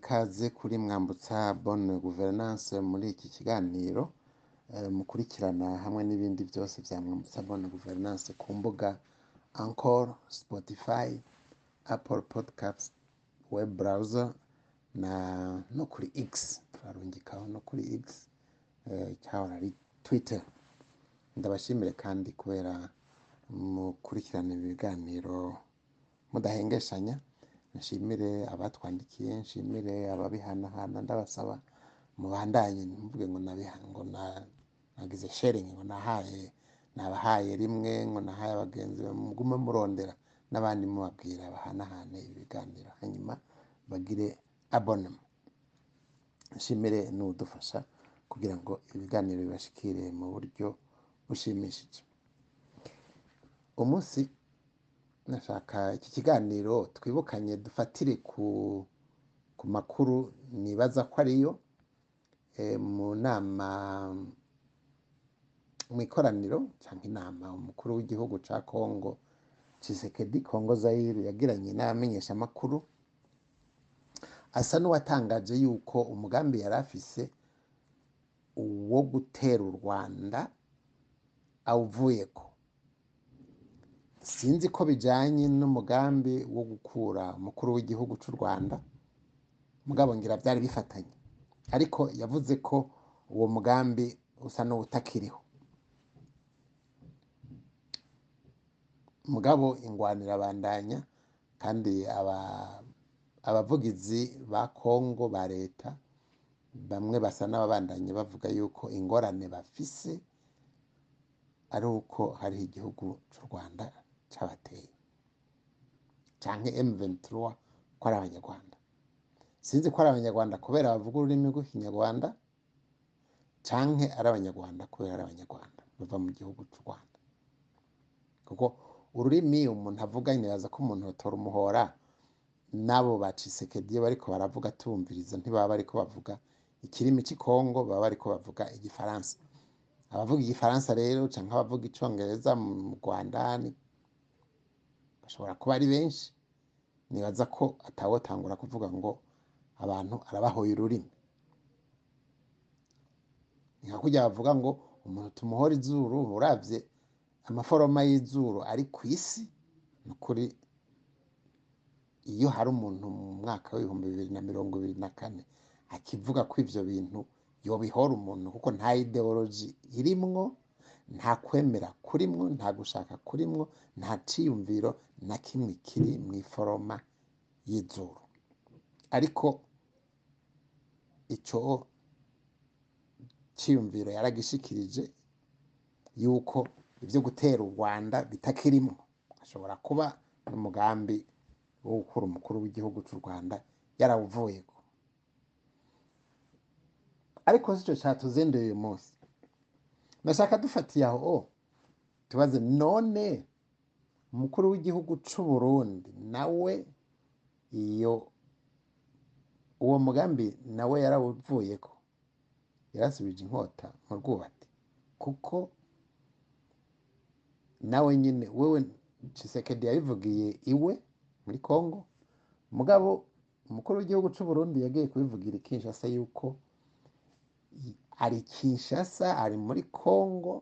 ikaze kuri mwambutsa bonne gouvernance muri iki kiganiro eh, mukurikirana hamwe n'ibindi byose bya mwambutsa bonne gouvernance ku mbuga Anchor, Spotify, Apple Podcasts, web browser na no kuri X. Turarungikaho no kuri X eh, cyahora ari Twitter. Ndabashimire kandi kubera mukurikirana ibi biganiro mudahengeshanya. Nshimire abatwandikiye nshimire ababihanahana ndabasaba mubandanye ntimuvuge ngo ngo na- nagize sharing ngo nahaye nabahaye rimwe ngo nahaye abagenzi mugume murondera n'abandi mubabwira bahanahane ibiganiro. Hanyuma bagire abonema nshimire n'udufasha kugira ngo ibiganiro bibashikire mu buryo bushimishije. Umunsi nashaka iki kiganiro twibukanye dufatire ku ku makuru. Nibaza ko ariyo eh, mu nama mu ikoraniro cyangwa inama umukuru w'igihugu cya Kongo Tshisekedi Kongo Zaire yagiranye n'abamenyeshamakuru asa n'uwatangaje yuko umugambi yari afise wo gutera u Rwanda awuvuyeko. Sinzi ko bijanye n'umugambi wo gukura umukuru w'igihugu cy'u Rwanda. Mugabo ngira byari bifatanye. Ariko yavuze ko uwo mugambi usa n'uwutakiriho. Mugabo ingwano irabandanya kandi aba- abavugizi ba Kongo ba leta bamwe basa n'ababandanye bavuga yuko ingorane bafise ari uko hariho igihugu cy'u Rwanda cyabateye canke M23 ko ari abanyarwanda sinzi ko ari abanyarwanda kubera bavuga ururimi rw'ikinyarwanda canke ari abanyarwanda kubera ari abanyarwanda bava mu gihugu cy'u Rwanda. Kuko ururimi umuntu avuga nibaza ko umuntu yotora umuhora n'abo ba Tshisekedi iyo bariko baravuga tumviriza ntibaba bariko bavuga ikirimi cy'i Kongo baba bariko bavuga igifaransa. Abavuga igifaransa rero canke abavuga icongereza mu Rwanda bashobora kuba ari benshi nibaza ko atawotangura kuvuga ngo abantu arabahoye ururimi. Nka kurya bavuga ngo umuntu tumuhora izuru uravye amaforoma y'izuru ari ku isi ni ukuri iyo hari umuntu mu mwaka w'ibihumbi bibiri na mirongo ibiri na kane akivuga ko ivyo bintu yobihora umuntu kuko nta ideoloji irimwo nta kwemera kurimwo nta gushaka kurimwo nta ciyumviro na kimwe kiri mu iforoma y'izuru. Ariko ico ciyumviro yaragishikirije yuko ivyo gutera u Rwanda bitakirimwo ashobora kuba n'umugambi wo gukura umukuru w'igihugu cy'u Rwanda yarawuvuyeko. Ariko sico catuzinduye uyu munsi. Nashaka dufatiye aho. O tubaze. None umukuru w'igihugu c'u Burundi nawe iyo uwo mugambi nawe yarawuvuyeko. Yarasubije inkota mu rwubati. Kuko nawe nyine wewe Tshisekedi yabivugiye iwe muri Kongo mugabo umukuru w'igihugu cy'u Burundi yagiye kubivugira i Kinshasa yuko ari Kinshasa ari muri Kongo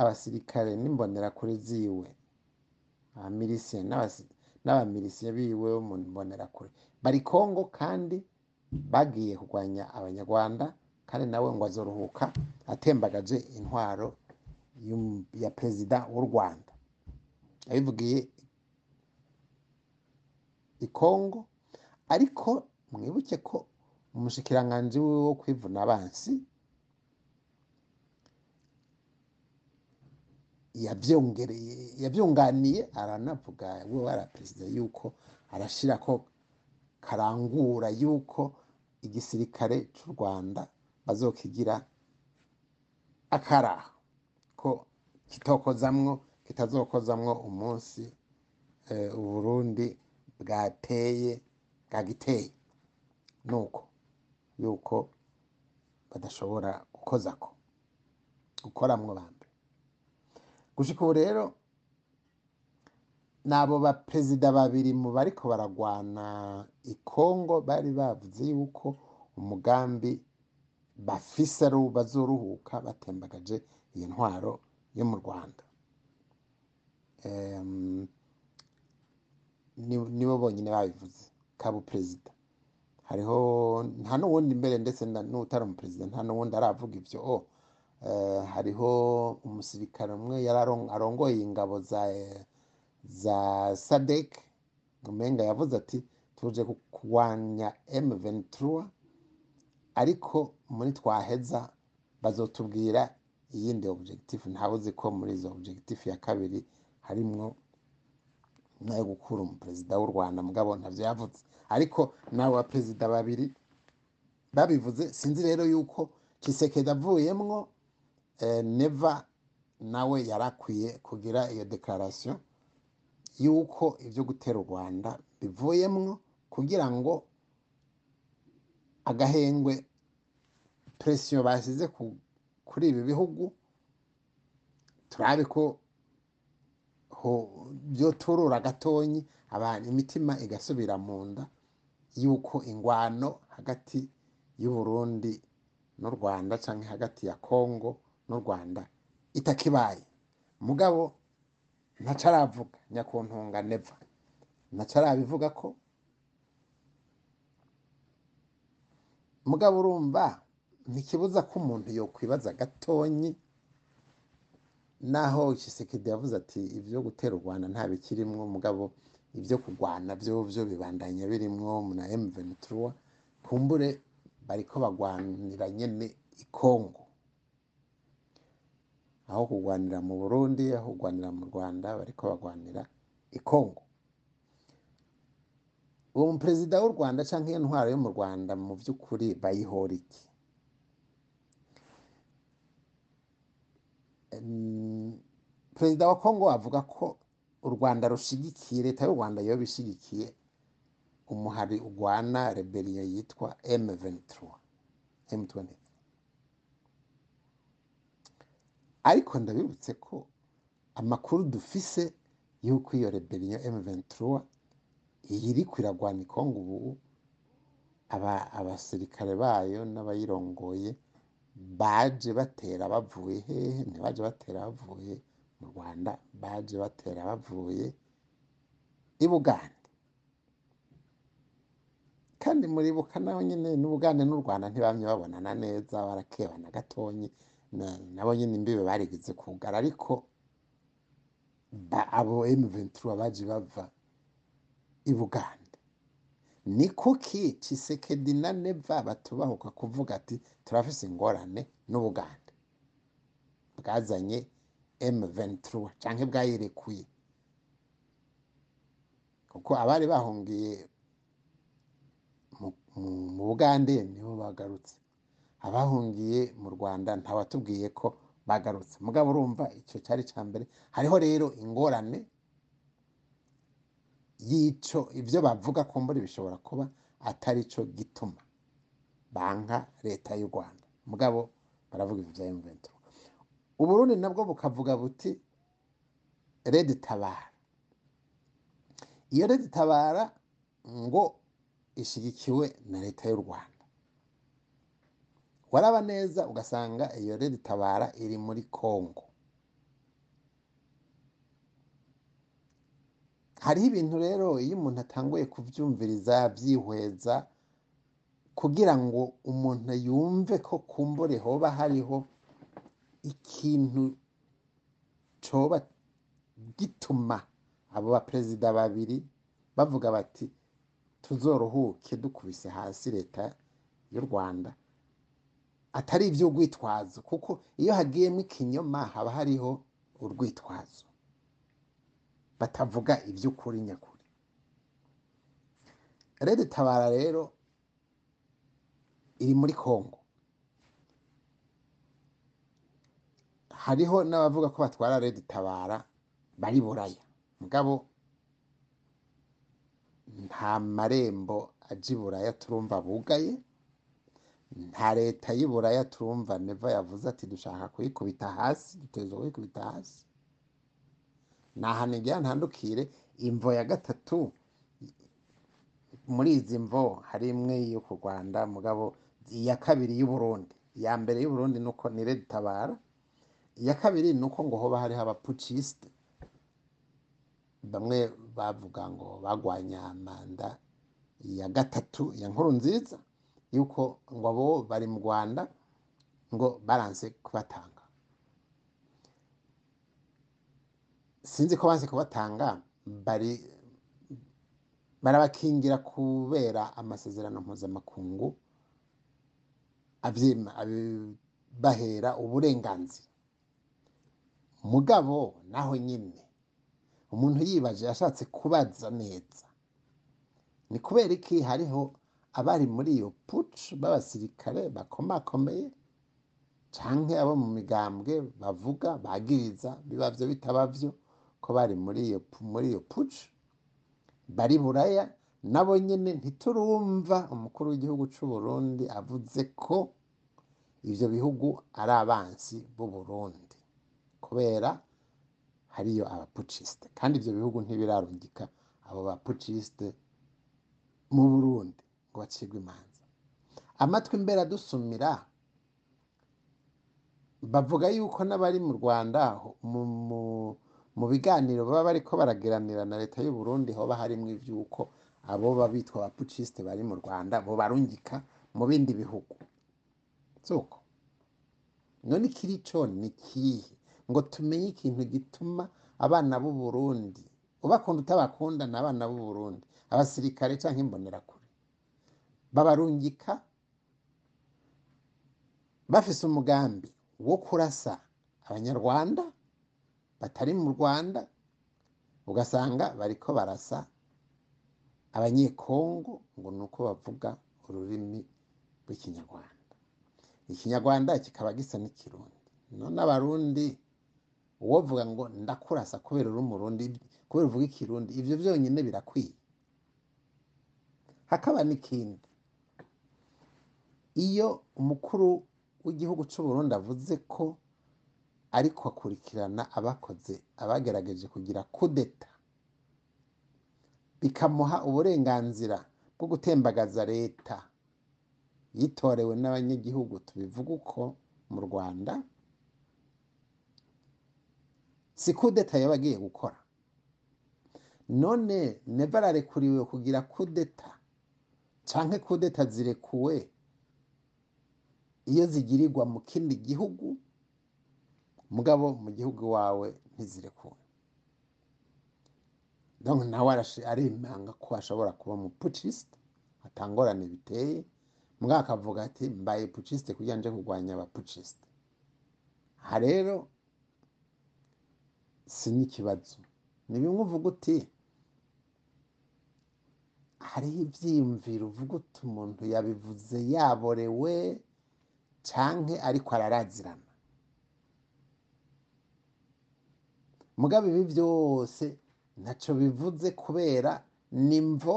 abasirikare n'imbonerakure ziwe. Abamilisien n'abasi- n'abamilisien biwe mu mbonerakure bari Kongo kandi bagiye kurwanya abanyarwanda kandi nawe ngo azoruhuka atembagaje intwaro ya perezida w'u Rwanda. Yabivugiye i Kongo ariko mwibuke ko umushikiranganji wiwe wo kwivuna abansi yavyongereye yavyunganiye aranavuga we ara perezida yuko arashirako karangura yuko igisirikare c'u Rwanda bazokigira akaraha ko kitokozamwo kitazokozamwo umunsi eh, Uburundi bwateye bwagiteye. Nuko yuko badashobora gukozako gukoramwo bambe gushika ubu rero n'abo baperezida babiri mu bariko baragwana i Kongo bari bavuze yuko umugambi bafise ari bazoruhuka batembagaje iyi ntwaro yo mu Rwanda. Nibo bonyine babivuze kaba perezida hariho nta n'uwundi mbere ndetse n'utari umuperezida nta n'uwundi aravuga ibyo. Oh, eh, hariho umusirikare umwe yari aron- arongoye ingabo za eh, za sadek. Umenga yavuze ati tuje ku- kurwanya M23 ariko muri twaheza bazotubwira iyindi objectif. Ntabuzi ko muri izo objectif ya kabiri na yo gukura umuperezida w'u Rwanda mugabo ntavyo yavuze ariko nabo baperezida babiri babivuze sinzi rero yuko Kisekedi avuyemwo eh, neva nawe yarakwiye kugira iyo declaration yuko ibyo gutera u Rwanda bivuyemwo kugira ngo agahengwe presiyo basize ku- kuri ibi bihugu. Turabe ko ho byoturura gatonyi abantu imitima igasubira mu nda yuko ingwano hagati y'u Burundi n'u Rwanda canke hagati ya Kongo n'u Rwanda itakibaye. Mugabo ntaco aravuga nyakuntunga neva ntaco arabivuga ko? Mugabo urumva ntikibuza ko umuntu yokwibaza gatonyi naho Tshisekedi yavuze ati ibyo gutera u Rwanda nta bikirimwo mugabo ibyo kurwana byo byo bibandanya birimwo na M23 kumbure bariko bagwanira nyene i Kongo aho kurwanira mu Burundi aho kurwanira mu Rwanda bariko bagwanira i Kongo uwo muperezida w'u Rwanda canke iyo ntwaro yo mu Rwanda mu vy'ukuri bayihora iki perezida wa Kongo avuga ko u Rwanda rushigikiye leta y'u Rwanda yoba ishigikiye umuhari ugwana rebellion yitwa M23 M23. Ariko ndabibutse ko amakuru dufise yuko iyo rebellion M23 iriko iragwana i Kongo ubu aba abasirikare bayo n'abayirongoye baje batera bavuye hehe ntibaje batera bavuye mu Rwanda baje batera bavuye i Bugande. Kandi muribuka naho nyine n'Ubugande n'u Rwanda ntibamye babonana neza barakebana gatonyi na- nabo nyine imbibe barigeze kugara. Ariko abo M23 baje bava i Bugande. Ni kuki Tshisekedi na Neva batubahuka kuvuga ati turafise ingorane n'Ubugande. Bwazanye M23 canke bwayirekuye. Kuko abari bahungiye mu- Bugande nibo bagarutse. Abahungiye mu Rwanda ntawatubwiye ko bagarutse. Mugabo urumva ico cari ca mbere. Hariho rero ingorane y'ico ivyo bavuga kumbura bishobora kuba atari co gituma. Banka leta y'u Rwanda. Mugabo baravuga ivyo vya M23 Uburundi nabwo bukavuga buti Red Tabara. Iyo Red Tabara ngo ishigikiwe na leta y'u Rwanda. Waraba neza ugasanga iyo Red Tabara iri muri Kongo hariho ibintu rero iyo umuntu atanguye kuvyumviriza byihweza kugira ngo umuntu yumve ko kumbure hoba hariho ikintu coba gituma abo baperezida babiri bavuga bati tuzoruhuke dukubise hasi leta y'u Rwanda. Atari ivy'urwitwazo kuko iyo hagiyemwo ikinyoma haba hariho urwitwazo. Batavuga ivy'ukuri nyakuri. Red Tabara rero iri muri Kongo hariho n'abavuga ko batwara Red Tabara bari buraya. Mugabo nta marembo aja i buraya turumva bugaye nta leta y'i buraya turumva neva yavuze ati dushaka kuyikubita hasi dutegerezwa kuyikubita hasi. Ni ahantu igira ntandukire imvo ya gatatu muri izi mvo hari imwe yo ku rwanda mugabo iya kabiri y'uburundi iya mbere y'uburundi ni uko ni tabara iya kabiri ni uko ngo hoba hariho abapucisite bamwe bavuga ngo bagwanya manda iya gatatu ya nkuru nziza yuko ngo abo bari mu rwanda ngo baranse kubatanga. Sinzi ko banse kubatanga bari barabakingira kubera amasezerano mpuzamakungu abyima bahera uburenganzira. Mugabo naho nyine umuntu yibaje yashatse kubaza neza. Ni kubera iki? Hariho abari muri iyo puci b'abasirikare bakomakomeye canke abo mu migambwe bavuga bagiriza bibavyo bitabavyo ko bari muri iyo puci bari buraya nabo nyine ntiturumva umukuru w'igihugu cy'u Burundi avuze ko ivyo bihugu ari abansi b'u Burundi. Kubera hariyo abapucisite kandi ivyo bihugu ntibirarungika abo bapucisite mu Burundi ngo bacirwe imanza. Amatwi mbere adusumira bavuga yuko n'abari mu Rwanda mu, biganiro baba bariko baragiranira na leta y'u Burundi hoba harimwo ivyuko abo babitwa abapucisite bari mu Rwanda bo barungika mu bindi bihugu. Suko none ikiri co ni kihe? Ngo tumenye ikintu gituma abana b'u Burundi ubakunda utabakunda ni abana b'u Burundi abasirikare canke imbonerakure babarungika bafise umugambi wo kurasa abanyarwanda batari mu Rwanda ugasanga bariko barasa abanyekongo ngo ni uko bavuga ururimi rw'ikinyarwanda. Ikinyarwanda kikaba gisa n'ikirundi. None abarundi uwovuga ngo ndakurasa kubera uri umurundi kubera uvuga ikirundi ivyo vyonyine birakwiye. Hakaba n'ikindi. Iyo umukuru w'igihugu c'u Burundi avuze ko ariko akurikirana abakoze abagerageje kugira kudeta. Bikamuha uburenganzira bwo gutembagaza leta. Yitorewe n'abanyagihugu. Tubivuga uko mu Rwanda si kudeta yaba agiye gukora. None neva ararekuriwe kugira kudeta. Canke kudeta zirekuwe. Iyo zigirirwa mu kindi gihugu mugabo mu gihugu wawe ntizirekuwe donc nawe arimanga ko ashobora kuba mu pucisite atangorane biteye. Mbwa akavuga ati mbaye pucisite kugira nje kurwanya abapucisite aha rero si n'ikibazo ni bimwe uvuga uti hariho ivyiyumviro uvuga uti umuntu yabivuze yaborewe canke ariko ararazirana. Mugabo ibi byose ntaco bivuze kubera nimvo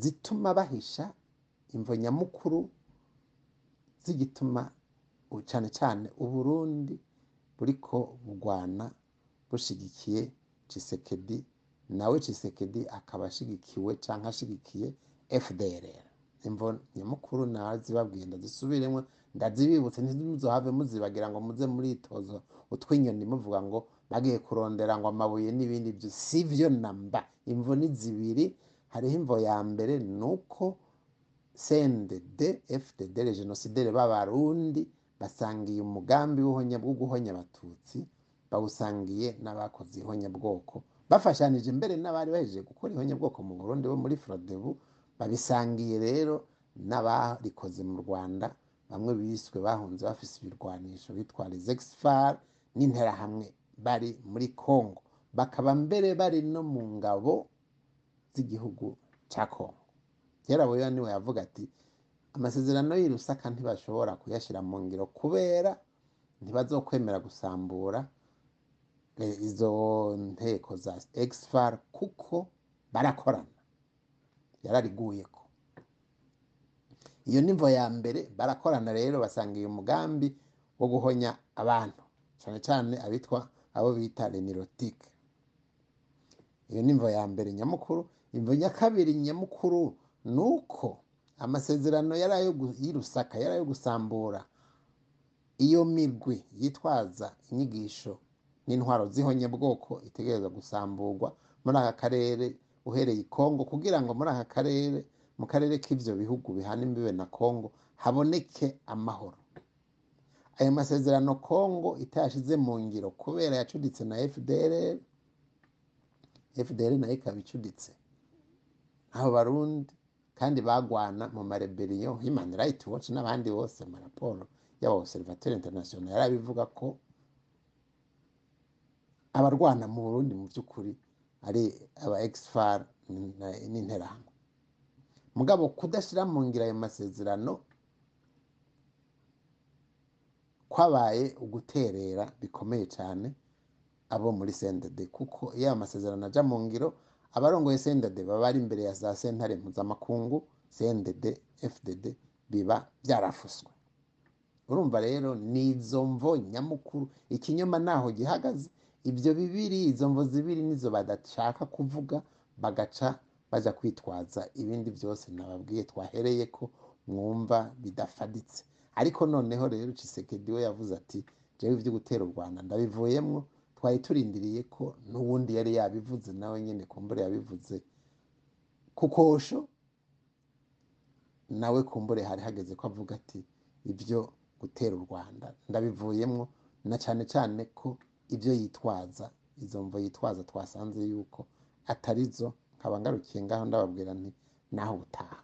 zituma bahisha imvo nyamukuru zigituma cane cane uburundi buriko bugwana bushigikiye cisekedi nawe cisekedi akaba ashigikiwe canke ashigikiye fdrr imvo nyamukuru nazibabwiye ndazisubiremwo ndazibibutse ntimuzohave muzibagira ngo muze muritozo. Utw'inyoni muvuga ngo bagiye kurondera ngo amabuye n'ibindi byo sivyo namba imvo ni zibiri hariho imvo ya mbere nuko CNDD FDD les génocidaires b'abarundi basangiye umugambi w'uhonya bwo guhonya abatutsi bawusangiye n'abakoze ihonyabwoko bafashanije mbere n'abari bahejeje gukora ihonyabwoko mu Burundi bo muri Frodebu babisangiye rero n'abarikoze mu Rwanda bamwe biswe bahunze bafise ibirwanisho bitwa exfar n'interahamwe bari muri Congo. Bakaba mbere bari no mu ngabo z'igihugu ca Congo. Yarabuye ni we yavuga ati amasezerano y'i Lusaka ntibashobora kuyashyira mu ngiro kubera ntibazokwemera gusambura izo nteko za exfar kuko barakorana. Yarariguyeko. Iyo nimvo ya mbere barakorana rero basangiye umugambi wo guhonya abantu. Cyane cyane abitwa abo bita lenirotike iyo ni imvo ya mbere nyamukuru. Imvo ya kabiri nyamukuru ni uko amasezerano yari ayo gu- y'i Lusaka yari ayo gusambura. Iyo migwi yitwaza inyigisho n'intwaro z'ihonyabwoko itegereza gusamburwa muri aka karere uhereye i Kongo kugira ngo muri aka karere mu karere k'ivyo bihugu bihana imbibe na Kongo haboneke amahoro. Ayo masezerano Kongo itayashize mu ngiro kubera yacuditse na FDLR FDL na yo ikaba icuditse abo barundi kandi bagwana mu mareberiyo Human Rights Watch n'abandi bose mu raporo y'aba Observateur International yarabivuga ko abarwana mu Burundi mu by'ukuri ari aba exfar n'interahamwe mugabo kudashyira mu ngiro ayo masezerano kwabaye uguterera bikomeye cyane abo muri sendede kuko iyo ayo masezerano aja mu ngiro abarongoye sendede baba ari imbere ya za sentare mpuzamakungu sendede fdd biba byarafuswe. Urumva rero ni izo mvo nyamukuru ikinyoma naho gihagaze ibyo bibiri izo mvo zibiri nizo badashaka kuvuga bagaca baja kwitwaza ibindi byose nababwiye twahereye ko mwumva bidafaditse. Ariko noneho rero Tshisekedi we yavuze ati jewe ivyo gutera u Rwanda ndabivuyemwo twari turindiriye ko n'uwundi yari yabivuze nawe nyene kumbure yabivuze. Ku kosho nawe kumbure hari hageze ko avuga ati ibyo gutera u Rwanda ndabivuyemwo. Na cane cane ko ibyo yitwaza izo mvo yitwaza twasanze yuko atarizo nkaba ngarukiye ngaho ndababwira nti naho ubutaha.